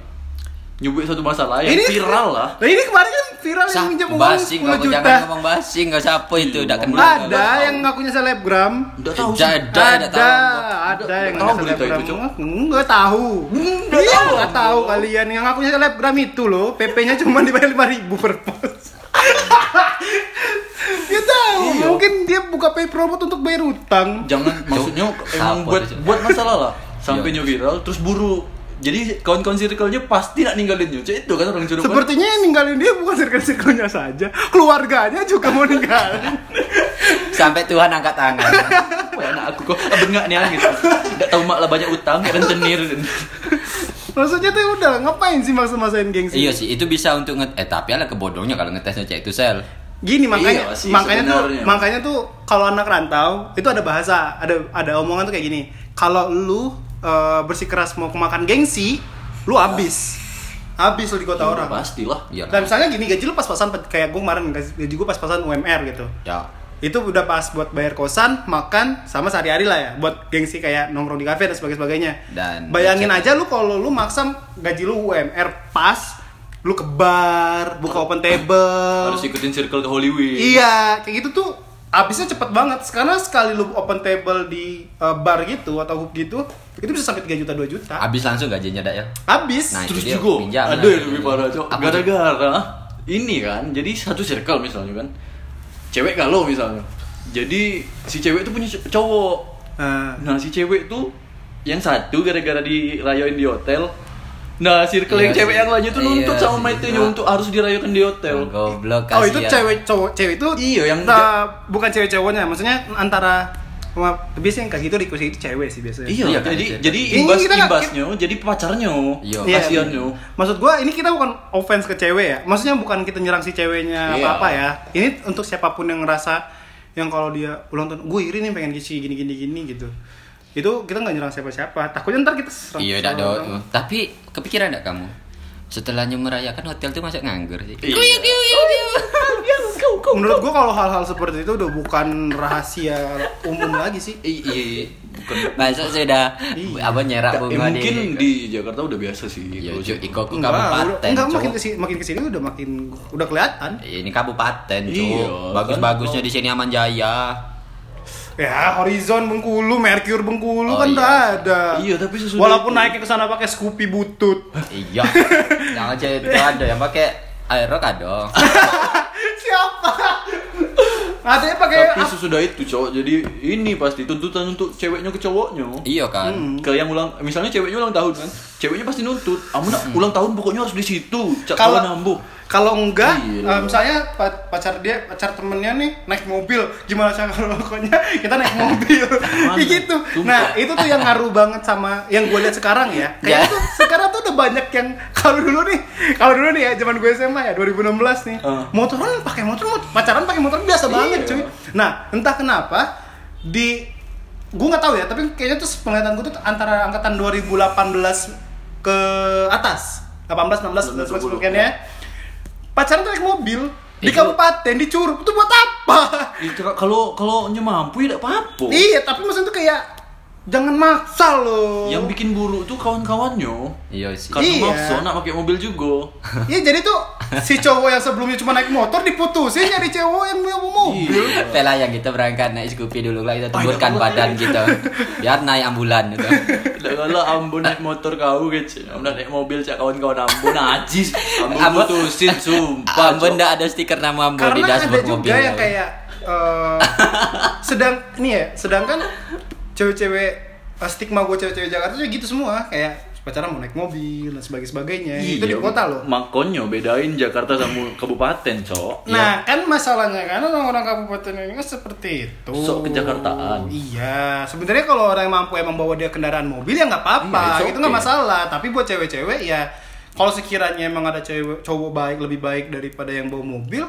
Nyubik satu masalah yang Ini- viral lah. Nah ini kemarin kan viral yang Sah, minjem uang basing, 10 kau juta. jangan ngomong basing, gak siapa itu, udah kenal. Ada yang ngakunya selebgram. Udah tahu sih. Ada, ada, Ada, tahu. ada yang Tahu ngaku berita selebgram. itu, Cok? Enggak tahu. Iya, enggak tahu kalian yang ngakunya selebgram itu loh. PP-nya cuma dibayar 5000 per pos. Dia tahu, Iya. mungkin dia buka pay promote untuk bayar utang. Jangan maksudnya emang buat buat masalah lah. Sampai Iya. viral terus buru. Jadi kawan-kawan circle-nya pasti nak ninggalin nyo. Cek itu kan orang curug. Sepertinya yang ninggalin dia bukan circle-circle-nya saja, keluarganya juga mau ninggalin. Sampai Tuhan angkat tangan. Wah, anak aku kok bengak nih gitu. Enggak tahu mak lah banyak utang kayak rentenir. Maksudnya tuh udah ngapain sih maksa-maksain gengsi? iya sih, itu bisa untuk nget eh tapi ala kebodohnya kalau ngetesnya cek itu sel. Gini makanya Iya sih, makanya tuh makanya tuh kalau anak rantau itu ada bahasa, ada ada omongan tuh kayak gini. Kalau lu eh, bersikeras mau kemakan gengsi, lu habis. Habis lu di kota orang. Pastilah. Iya. Dan misalnya gini gaji lu pas-pasan kayak gue kemarin gaji gaji gue pas-pasan UMR gitu. Ya. Itu udah pas buat bayar kosan, makan sama sehari-hari lah ya, buat gengsi kayak nongkrong di kafe dan sebagainya. Dan- bayangin aja lu kalau lu maksa gaji lu UMR pas, lu ke bar, buka open table. Harus ikutin circle ke Hollywood. Iya, kayak gitu tuh habisnya cepet banget. Karena sekali lu open table di uh, bar gitu atau hub gitu, itu bisa sampai 3 juta 2 juta. Habis langsung gajinya dak ya. Habis. Nah, Terus itu dia, juga pinjam ada lah. yang lebih parah cok. Gara-gara ini kan, jadi satu circle misalnya kan, cewek kalau misalnya, jadi si cewek itu punya cowok. Nah, Nah si cewek tuh yang satu gara-gara dirayain di hotel. Nah circle Iya yang cewek sih. yang lainnya tuh nuntut Iya sama Nah. untuk harus dirayakan di hotel. Goblok oh itu cewek cowok cewek itu Iya, yang nah, bukan cewek cowoknya, maksudnya antara wah, biasanya yang kayak gitu request itu cewek sih biasanya. Iya, Iya kan, jadi iya. jadi Ini imbas kita imbasnya jadi pacarnya. Iya. Iya. Kasihannya. Maksud gua ini kita bukan offense ke cewek ya. Maksudnya bukan kita nyerang si ceweknya Iya. apa-apa ya. Ini untuk siapa pun yang ngerasa yang kalau dia ulang tahun, gue iri nih pengen gini gini gini gitu. Itu kita nggak nyerang siapa-siapa. Takutnya ntar kita serang. Iya, dak serang do. orang. Tapi kepikiran enggak kamu? Setelahnya merayakan hotel tuh masuk nganggur sih. Iya. Kuyuk, kuyuk, kuyuk. Menurut gua kalau hal-hal seperti itu udah bukan rahasia umum lagi sih. Iya, bukan. Masa sudah Iya. apa nyerak Ya, bunga mungkin di di Jakarta udah biasa sih. Iya, gitu. Iko udah, kabupaten. enggak makin ke sini, makin ke sini udah makin udah kelihatan. Ini kabupaten, Cuk. Iya, Bagus-bagusnya kan? di sini Aman Jaya. Ya, Horizon Bengkulu, Mercure Bengkulu Oh, kan iya. ada. Iya, tapi sesudah Walaupun itu- naiknya ke sana pakai Scoopy butut. Iya. Jangan cewek itu ada yang pakai Aero kado. Siapa? Ada yang pakai Tapi sesudah itu cowok jadi ini pasti tuntutan untuk ceweknya ke cowoknya. Iya kan. Ke yang ulang misalnya ceweknya ulang tahun kan. Ceweknya pasti nuntut. Kamu nak ulang tahun pokoknya harus di situ. Cak kalau nambu. kalau enggak Gila. eh, misalnya pa- pacar dia pacar temennya nih naik mobil gimana cara kalau pokoknya kita naik mobil kayak gitu nah itu tuh yang ngaruh banget sama yang gue lihat sekarang ya Ya. kayak tuh sekarang tuh udah banyak yang kalau dulu nih kalau dulu nih ya zaman gue SMA ya 2016 nih Uh. motoran pakai motor mot- pacaran pakai motor biasa banget cuy. Nah entah kenapa di gue nggak tahu ya tapi kayaknya tuh penglihatan gue tuh antara angkatan 2018 ke atas. 18 16 dan sebagainya pacaran tuh naik mobil di Itu- kabupaten di Curug. Itu buat apa? Itu kalau kalau nya mampu ya tidak apa-apa. iya tapi maksudnya tuh kayak jangan maksa loh Yang bikin buruk tuh kawan-kawannya. Iya sih. Karena Iya. maksa nak pakai mobil juga. iya jadi tuh si cowok yang sebelumnya cuma naik motor diputusin nyari cowok yang punya mobil Iya. Pela yang kita berangkat naik Scoopy dulu lah kita Banyak badan kita biar naik ambulan gitu. Kalau Ambon naik motor kau kece. Ambon naik mobil cak kawan-kawan Ambon najis. Ambon- putusin sumpah. Ambon Cok. ndak ada stiker nama Ambon di karena ada dashboard juga mobil. yang kayak eh, sedang ini ya sedangkan cewek-cewek eh, stigma gue cewek-cewek Jakarta tuh gitu semua kayak pacaran mau naik mobil dan sebagainya sebagainya itu di Iya, kota loh Makanya bedain Jakarta sama kabupaten, Cok. Nah, kan masalahnya kan orang-orang kabupaten ini kan seperti itu. Sok kejakartaan. Iya, sebenarnya kalau orang yang mampu emang bawa dia kendaraan mobil ya nggak apa-apa, Iya, itu nggak okay. masalah. Tapi buat cewek-cewek ya, kalau sekiranya emang ada cewek cowok baik lebih baik daripada yang bawa mobil,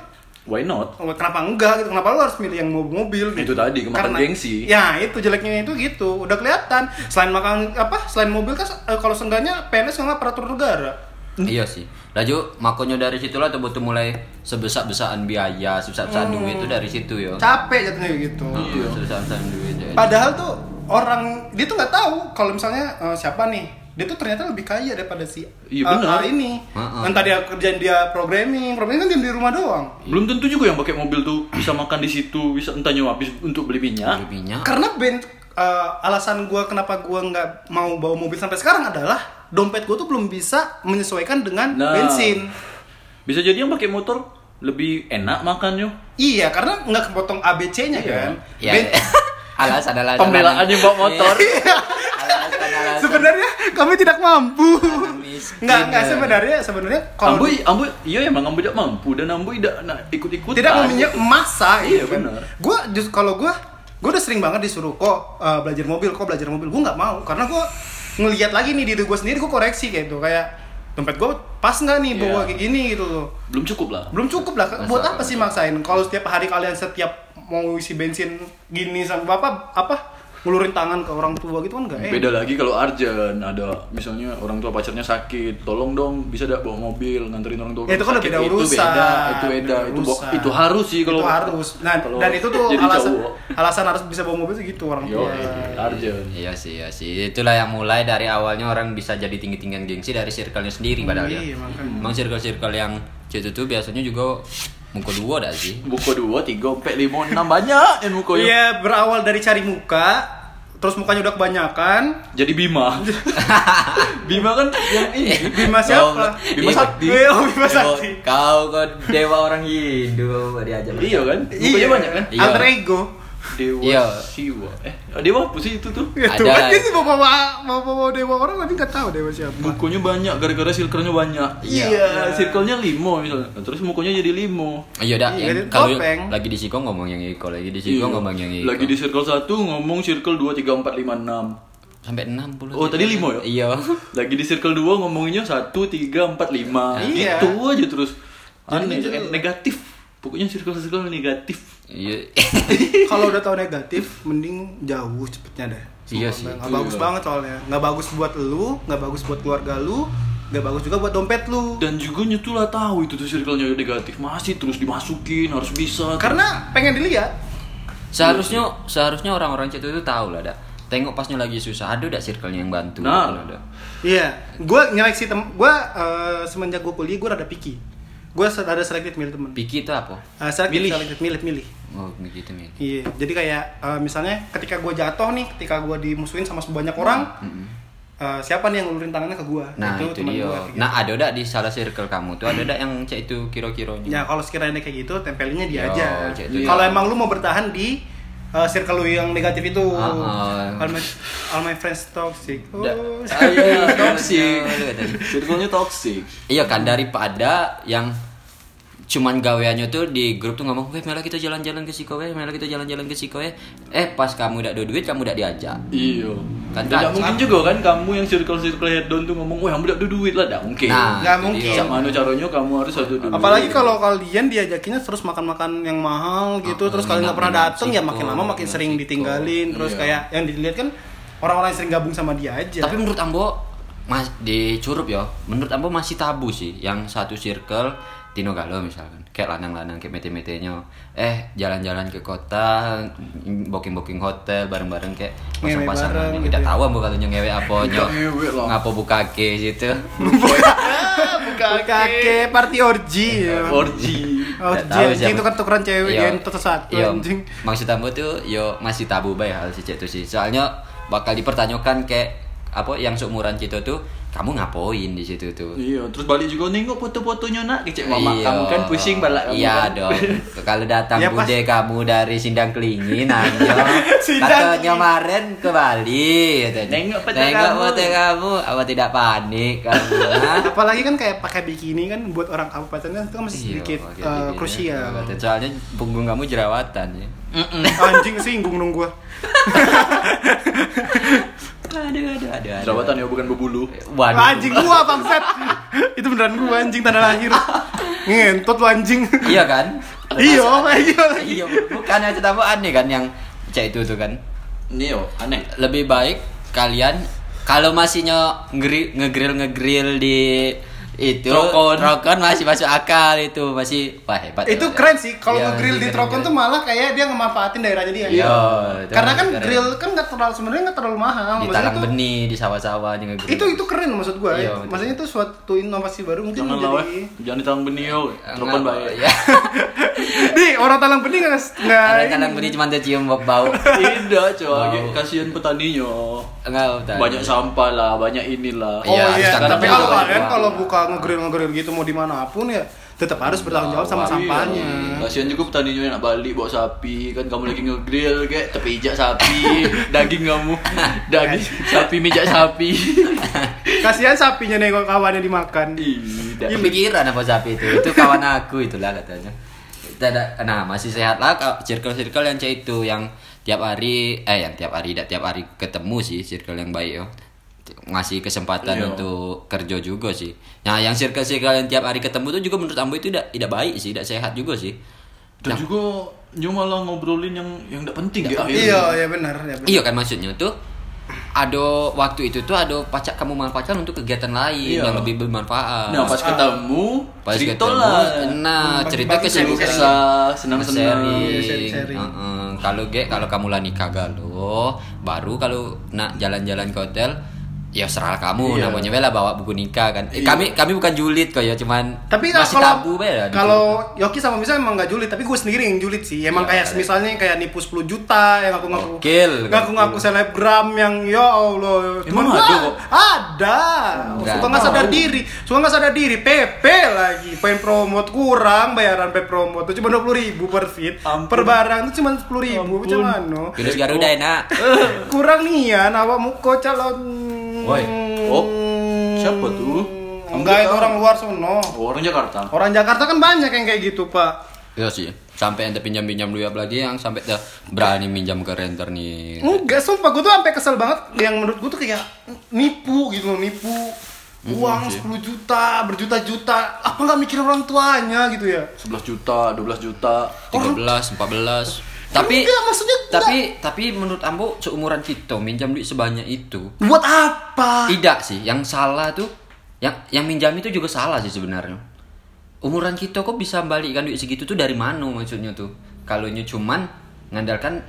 Why not? oh, kenapa enggak gitu? Kenapa lu harus milih yang mobil? Itu gitu? tadi, kemakan Karena- gengsi. Ya, itu jeleknya itu gitu. Udah kelihatan. Selain makan apa? Selain mobil kan eh, kalau seenggaknya PNS sama aparatur negara. Iya sih. Laju makanya dari situlah tuh butuh mulai sebesar-besaan biaya, sebesar-besaan duit itu dari situ ya. Capek jatuhnya gitu. Iya, sebesar-besaan duit. ya. Padahal tuh orang dia tuh nggak tahu kalau misalnya eh, siapa nih dia tuh ternyata lebih kaya daripada si Iya, benar. A ini. Heeh. Entah dia kerjaan dia programming, programming kan diam di rumah doang. Belum tentu juga yang pakai mobil tuh bisa makan di situ, bisa entah nyewa habis untuk beli minyak. Beli minyak. Karena ben eh, alasan gua kenapa gua nggak mau bawa mobil sampai sekarang adalah dompet gua tuh belum bisa menyesuaikan dengan Nah. bensin. Bisa jadi yang pakai motor lebih enak makannya. Iya, karena nggak kepotong ABC-nya Iya. kan. Ya. Ben- alasan alasan. Pembelaannya bawa motor. Alasan. sebenarnya kami tidak mampu. Nggak, nggak ya. sebenarnya sebenarnya kalau Ambu, ambu, iya emang ambu tidak mampu dan ambu tidak nak ikut-ikut. tidak mempunyai masa Iya, gitu kan. benar. Gue just kalau gue gue udah sering banget disuruh kok uh, belajar mobil, kok belajar mobil. Gue nggak mau karena gue ngelihat lagi nih diri gue sendiri gue koreksi kayak gitu kayak dompet gue pas nggak nih bawa Iya. kayak gini gitu loh. Belum cukup lah. Belum cukup lah. Buat Masa- apa sih maksain? Kalau setiap hari kalian setiap mau isi bensin gini sama bapak apa ngulurin tangan ke orang tua gitu kan nggak enak. Beda lagi kalau Arjen ada misalnya orang tua pacarnya sakit, tolong dong bisa tidak bawa mobil nganterin orang tua. Ya, itu kan sakit. beda Itu urusan. beda, itu beda, Beda itu urusan. itu harus sih kalau itu harus. Nah, kalau dan itu tuh jadi alasan cowok. alasan harus bisa bawa mobil segitu orang Yo, tua. Arjen. Iya sih, iya sih. Itulah yang mulai dari awalnya orang bisa jadi tinggi-tinggian gengsi dari circle-nya sendiri padahal ya. Iya, makanya. Emang circle-circle yang itu tuh biasanya juga muka dua dah sih. Buku dua, tiga, empat, lima, enam banyak yang buku Iya, berawal dari cari muka, terus mukanya udah kebanyakan. Jadi Bima. Bima kan yang ini. Bima siapa? Bima Iya. Sakti. Oh, Bima Sakti. Kau kau dewa orang Hindu diajar. Iya kan? Mukanya banyak kan? Iya. Alter ego. Dewa Iya. Siwa. Eh, Dewa apa sih itu tuh? Itu Ada. kan bawa bawa bawa bawa dewa orang tapi nggak tahu dewa siapa. Bukunya banyak gara-gara circle-nya banyak. Iya. Iya, circle-nya limo misalnya. Terus bukunya jadi limo. Iya dah, Iya, kalau lagi di Siko ngomong yang Iko, lagi di Siko Iya. ngomong yang Iko. Lagi di circle 1 ngomong circle 2 3 4 5 6. sampai 60. Oh, tadi lima ya? Iya. Lagi di circle 2 ngomonginnya 1 3 4 5. Iya. Itu aja terus. Aneh, Jadi- eh, negatif. Pokoknya circle-circle negatif. Iya. Kalau udah tahu negatif, mending jauh cepetnya deh. Iya Sumpah, sih, Nggak itu bagus ya. banget soalnya. Nggak bagus buat lu, nggak bagus buat keluarga lu, nggak bagus juga buat dompet lu. Dan juga nyetulah tahu itu tuh circle-nya negatif masih terus dimasukin harus bisa. Karena pengen dilihat. Seharusnya seharusnya orang-orang itu tuh tahu lah dah. Tengok pasnya lagi susah, ada udah circle-nya yang bantu. Nah. Ada. Iya, gue nyeleksi tem, gue uh, semenjak gue kuliah gue rada picky. Gue ada selected milih temen. Piki itu apa? Uh, selected, Milih. selected, milih, milih. Oh, begitu nih. Iya, jadi kayak uh, misalnya ketika gue jatuh nih, ketika gue dimusuhin sama sebanyak orang, eh, siapa nih yang ngulurin tangannya ke gua Nah itu, teman dia. gua, kayak gitu. Nah ada udah di salah circle kamu tuh ada udah yang cek itu kiro-kironya. Ya kalau sekiranya kayak gitu, tempelinnya dia Yo, aja. itu Kalau emang lu mau bertahan di uh, circle lu yang negatif itu, Ah, ah. all, my, all my friends toxic. Oh, Da- Ah, iya, toxic. Lu katanya. Circle-nya toxic. Iya kan daripada yang cuman gaweannya tuh di grup tuh ngomong, "Weh, Mela kita jalan-jalan ke Siko, weh, Mela kita jalan-jalan ke Siko, weh." Eh, pas kamu udah ada duit, kamu udah diajak. Iya. Kan kacau. mungkin juga kan kamu yang circle-circle head down tuh ngomong, wah kamu udah ada duit lah, nggak mungkin. Nah, Nggak itu mungkin. Sama caranya kamu harus ada duit. Apalagi kalau kalian diajakinnya terus makan-makan yang mahal gitu, Ah, terus kalian nggak pernah dateng ya makin lama makin sering siko. ditinggalin, terus Iya. kayak yang dilihat kan orang-orang yang sering gabung sama dia aja. Tapi menurut Ambo mas di Curup ya, menurut Ambo masih tabu sih yang satu circle Tino Galo misalkan kayak lanang-lanang kayak mete-metenya eh jalan-jalan ke kota booking-booking hotel bareng-bareng kayak Ngewe pasang-pasangan gitu tidak ya. tahu Ambo kalau nyewe apa nyo ngewe ngapo buka ke situ buka kakek party orgy. ya. orgy. Oh, siapa. itu kan tukeran cewek Iya. yang tetap satu Iya, anjing. maksud Ambo tuh yo masih tabu bae hal si itu sih soalnya bakal dipertanyakan kayak apa yang seumuran kita tuh kamu ngapain di situ tuh Iya, terus balik juga nengok foto-fotonya nak kecek mama Iya. kamu kan pusing balak kamu. Iya kan. dong. Kalau datang Ya, pas- bude kamu dari Sindang Kelingin aja. Sindang Katanya kemarin ke Bali. Nengok foto Nengok kamu. foto kamu. Apa tidak panik kamu? Apalagi kan kayak pakai bikini kan buat orang kabupaten kan itu kan masih Iya, sedikit eh, begini. krusial. Soalnya punggung kamu jerawatan ya. Mm-mm. Anjing singgung dong gua. Aduh, aduh, aduh. aduh. Jerawatan ya bukan berbulu. Waduh. Anjing gua bangsat. itu beneran gua anjing tanda lahir. Ngentot lu anjing. Iya kan? Iya, iya. Iya, bukan aja tamu aneh kan yang cek itu tuh kan. Yo aneh. lebih baik kalian kalau masih ngeri- ngegrill ngegrill di itu Trokon. trokon masih masuk akal itu masih wah hebat Itu hebat. keren sih kalau Iya, ngegrill di keren, Trokon keren. tuh malah kayak dia ngemanfaatin daerahnya dia. Iya, itu Karena kan keren. grill kan nggak terlalu sebenarnya nggak terlalu mahal. di tuh- benih di sawah-sawah di ngegrill Itu itu keren maksud gua. Iya, ya. Maksudnya itu suatu inovasi baru mungkin Jangan menjadi weh. jangan ditang benih yo. Enggak, baik. ya. Nih, orang talang benih nggak nggak talang benih cuma tercium bau bau Tidak, coy. Kasihan petaninya. enggak. Banyak sampah lah, banyak inilah. Oh Iya, iya, tapi kalau kalian kalau buka ngegrill ngegrill gitu mau di mana pun ya tetap harus bertanggung jawab sama Wah, sampahnya. Iya. Kasihan juga petaninya yang nak balik bawa sapi kan kamu lagi ngegrill kayak tepijak sapi daging kamu daging sapi mijak sapi Kasihan sapinya nengok kawannya dimakan. Tidak. kepikiran apa sapi itu itu kawan aku itulah katanya tidak nah masih sehat lah circle-circle yang cek itu yang tiap hari eh yang tiap hari tidak tiap hari ketemu sih circle yang baik yo ngasih kesempatan Iya. untuk kerja juga sih nah yang circle-circle yang tiap hari ketemu tuh juga menurut Ambo itu tidak tidak baik sih tidak sehat juga sih Dan juga nyu malah ngobrolin yang yang tidak penting ya Iya, iya benar, ya benar. Iya kan maksudnya tuh ada waktu itu tuh ada pacak kamu manfaatkan untuk kegiatan lain Iya. yang lebih bermanfaat. Nah pas ketemu Pas cerita ketemu, lah Nah, Bagi- cerita kesibukan sharing. sharing. Heeh. Kalau ge kalau kamu lah nikah galau, baru kalau nak jalan-jalan ke hotel ya serah kamu Iya. namanya bela bawa buku nikah kan. Eh, Iya. Kami kami bukan julid kok ya, cuman Tapi masih kalau tabu bela. kalau Yoki sama Misa emang nggak julid, tapi gue sendiri yang julid sih. Emang Iya, kayak misalnya kayak nipu 10 juta yang aku ngaku Gokil, ngaku-ngaku selebgram yang ya Allah. Emang Temen gua ada kok? Ada. Nggak suka nggak sadar diri, suka nggak sadar diri. PP lagi, pengen promote kurang bayaran PP promote tuh cuma 20 ribu per feed. Ampun. Per barang tuh cuma 10 ribu, Garuda enak. kurang nian awakmu kok calon Woi, oh, siapa tuh? Enggak itu orang luar sono. Oh, orang Jakarta? Orang Jakarta kan banyak yang kayak gitu pak. Iya sih. Sampai ente pinjam-pinjam dulu lagi yang sampai dah berani minjam ke renter nih. Enggak, sumpah gue tuh sampai kesel banget. Yang menurut gue tuh kayak nipu gitu loh, nipu. Uang 10 juta, berjuta-juta. Apa nggak mikir orang tuanya gitu ya? 11 juta, 12 juta. 13, 14. Tapi Enggak, maksudnya tapi tapi menurut Ambo seumuran kita minjam duit sebanyak itu. Buat apa? Tidak sih, yang salah tuh yang yang minjam itu juga salah sih sebenarnya. Umuran kita kok bisa balikkan duit segitu tuh dari mana maksudnya tuh? Kalau nyu cuman ngandalkan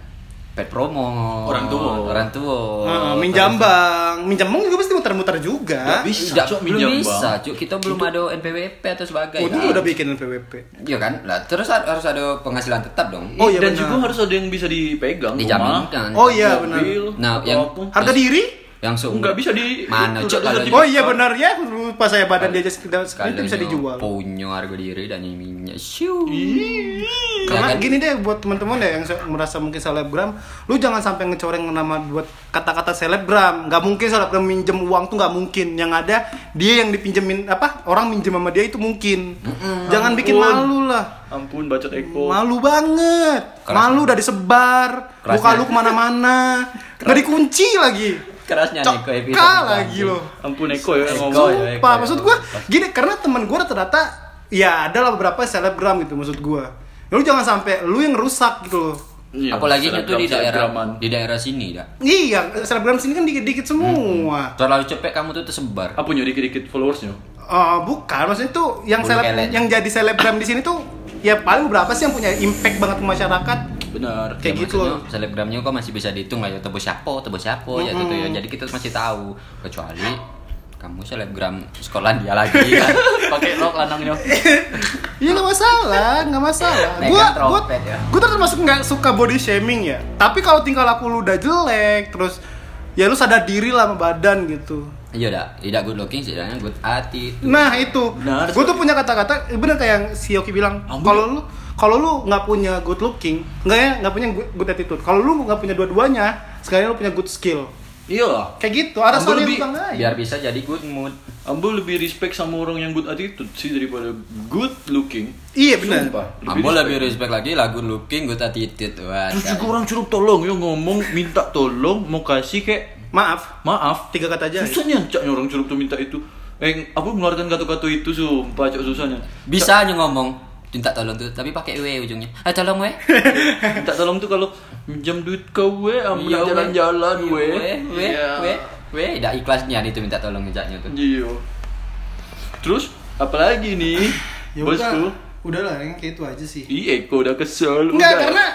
pet promo Orang tua. orang tua Heeh, minjam bang Minjam bang juga pasti muter-muter juga Nggak bisa. Tidak, Cok, belum minjam, bisa, Bang. cuk. Kita belum ada NPWP atau sebagainya. Oh, itu udah bikin PWP Iya kan? Lah, terus har- harus ada penghasilan tetap dong. Oh, iya Dan benar. juga harus ada yang bisa dipegang Dijaminkan. Oh iya benar Nah, yang-. Harga diri? Yang seumur Nggak bisa di- mana cok kalau Oh iya benar ya, lupa saya badan dia aja kalau itu bisa dijual. punya harga diri dan minyak siu Karena Ya kan? gini deh buat teman-teman deh yang merasa mungkin selebgram, lu jangan sampai ngecoreng nama buat kata-kata selebgram. Nggak mungkin selebgram minjem uang tuh nggak mungkin. Yang ada dia yang dipinjemin apa orang minjem sama dia itu mungkin. Jangan bikin Ampun. malu lah. Ampun bacot Eko. Malu banget. Keras malu udah disebar. Kerasnya. Muka lu ke mana-mana. Nggak dikunci lagi. Kerasnya episode Cokka ini. lagi loh. Ampun Eko ya Eko ngomong. ya. Sumpah, maksud gua gini karena teman gua rata-rata ya ada lah beberapa selebgram gitu maksud gua. Lu jangan sampai lu yang rusak gitu loh. Iya, apalagi itu di daerah di daerah sini dah Iya, selebgram sini kan dikit-dikit semua. terlalu cepet kamu tuh tersebar Apa nyo dikit-dikit followersnya? Eh, bukan, maksudnya tuh yang seleb yang jadi selebgram di sini tuh ya paling beberapa sih yang punya impact banget ke masyarakat. Benar. Kayak Ya, gitu loh. selebgramnya kok masih bisa dihitung lah ya tebus siapa tebus siapa ya tuh ya jadi kita masih tahu kecuali kamu selebgram sekolah dia lagi kan Pakai rok lanangnya. Iya nggak masalah, nggak masalah. Gua, gua, ya. gua tuh termasuk nggak suka body shaming ya. Tapi kalau tingkah laku lu udah jelek, terus ya lu sadar diri lah sama badan gitu. iya dah tidak good looking setidaknya good hati Nah itu, Benar. gue tuh punya kata-kata, bener kayak yang si Yoki bilang, kalau lu kalau lu nggak punya good looking, nggak ya nggak punya good, good attitude. Kalau lu nggak punya dua-duanya, sekalian lu punya good skill. Iya lah. Kayak gitu, ada soalnya lebih- biar bisa jadi good mood Ambo lebih respect sama orang yang good attitude sih daripada good looking. Iya benar. Ambo lebih respect lagi lah good looking good attitude wah Terus juga orang curup tolong ya ngomong minta tolong mau kasih kayak Maaf, maaf. tiga kata aja. Susahnya caknya orang curup tuh minta itu. Eh, apa mengeluarkan kata-kata itu sumpah cak susahnya. bisa aja ngomong minta tolong tuh tapi pakai w ujungnya eh tolong we Minta tolong tuh kalau minjam duit ke we, ambil Iya, jalan-jalan Iya, we. we we Iya. we we tidak ikhlasnya itu minta tolong ngejaknya tuh Iya. Terus apalagi nih? Ya Bosku. udah, udahlah yang kayak itu aja sih. Iya, Eko udah kesel. Enggak, udah. karena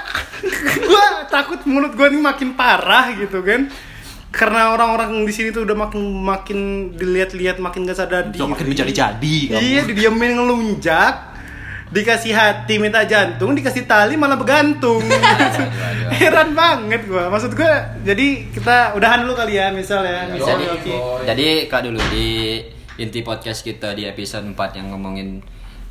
gua takut mulut gua ini makin parah gitu kan. Karena orang-orang di sini tuh udah makin makin dilihat-lihat makin gak sadar diri. Makin menjadi-jadi kamu. Iya, didiamin ngelunjak. Dikasih hati minta jantung, dikasih tali malah begantung. Heran banget gua. Maksud gua jadi kita udahan dulu kali ya misal ya. Misal jadi Yoki. jadi kak dulu di inti podcast kita di episode 4 yang ngomongin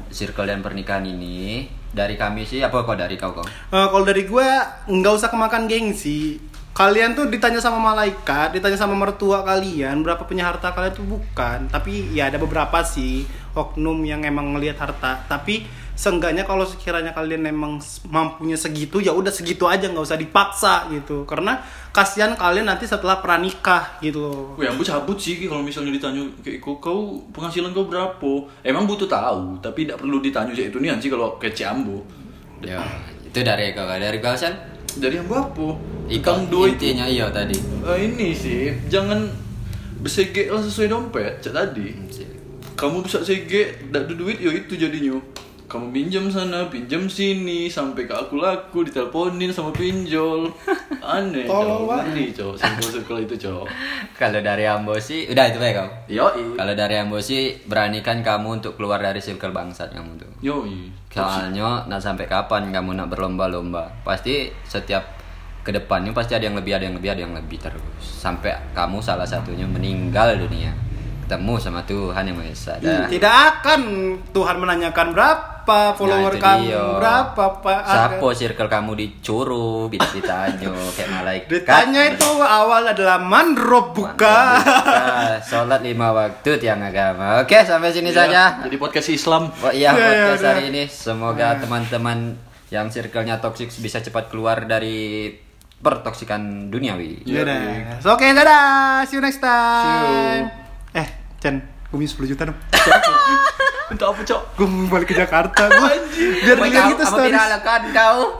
circle dan pernikahan ini dari kami sih apa kok dari kau kok Eh, kalau dari gue nggak usah kemakan gengsi kalian tuh ditanya sama malaikat ditanya sama mertua kalian berapa punya harta kalian tuh bukan tapi ya ada beberapa sih oknum yang emang ngelihat harta tapi seenggaknya kalau sekiranya kalian emang s- mampunya segitu ya udah segitu aja nggak usah dipaksa gitu karena kasihan kalian nanti setelah pranikah gitu loh Wih, ambo cabut sih kalau misalnya ditanya kayak kau, kau penghasilan kau berapa? Emang butuh tahu, tapi tidak perlu ditanya sih itu nih sih kalau kece ambo. ya itu dari kau dari kau San Dari ambo apa? Ikang Ikang dua intinya iya tadi Eh, ini sih, jangan bersegek lah sesuai dompet, cak tadi. Kamu bisa segek, tidak ada duit, ya itu jadinya. Kamu pinjam sana, pinjam sini, sampai ke aku laku, diteleponin sama pinjol. Aneh, cok. banget. Ngeri, cok. Circle-circle itu, cok. kalau dari Ambo sih udah itu ya kau Yoi. kalau dari Ambo sih beranikan kamu untuk keluar dari circle bangsat kamu tuh Yoi. Soalnya nak sampai kapan kamu nak berlomba-lomba? Pasti setiap ke depannya pasti ada yang lebih, ada yang lebih, ada yang lebih terus. Sampai kamu salah satunya meninggal dunia. Ketemu sama Tuhan yang Maha Esa. Dah. tidak akan Tuhan menanyakan berapa follower Nah, kamu dia. berapa pak Siapa circle kamu dicuru, tidak ditanya kayak malaikat. Ditanya itu awal adalah mandrop buka. Buka. Sholat lima waktu tiang agama. Oke, sampai sini saja. Jadi podcast Islam. Oh iya, Ya, ya, podcast udah. hari ini semoga teman-teman yang circle-nya toxic bisa cepat keluar dari pertoksikan duniawi. Iya, Dadah. iya. So, Oke, dadah. See you next time. Eh, Chen, gue minta 10 juta dong. Untuk apa, cok? gue mau balik ke Jakarta. Gue biar dilihat gitu apa stories. viralakan kau?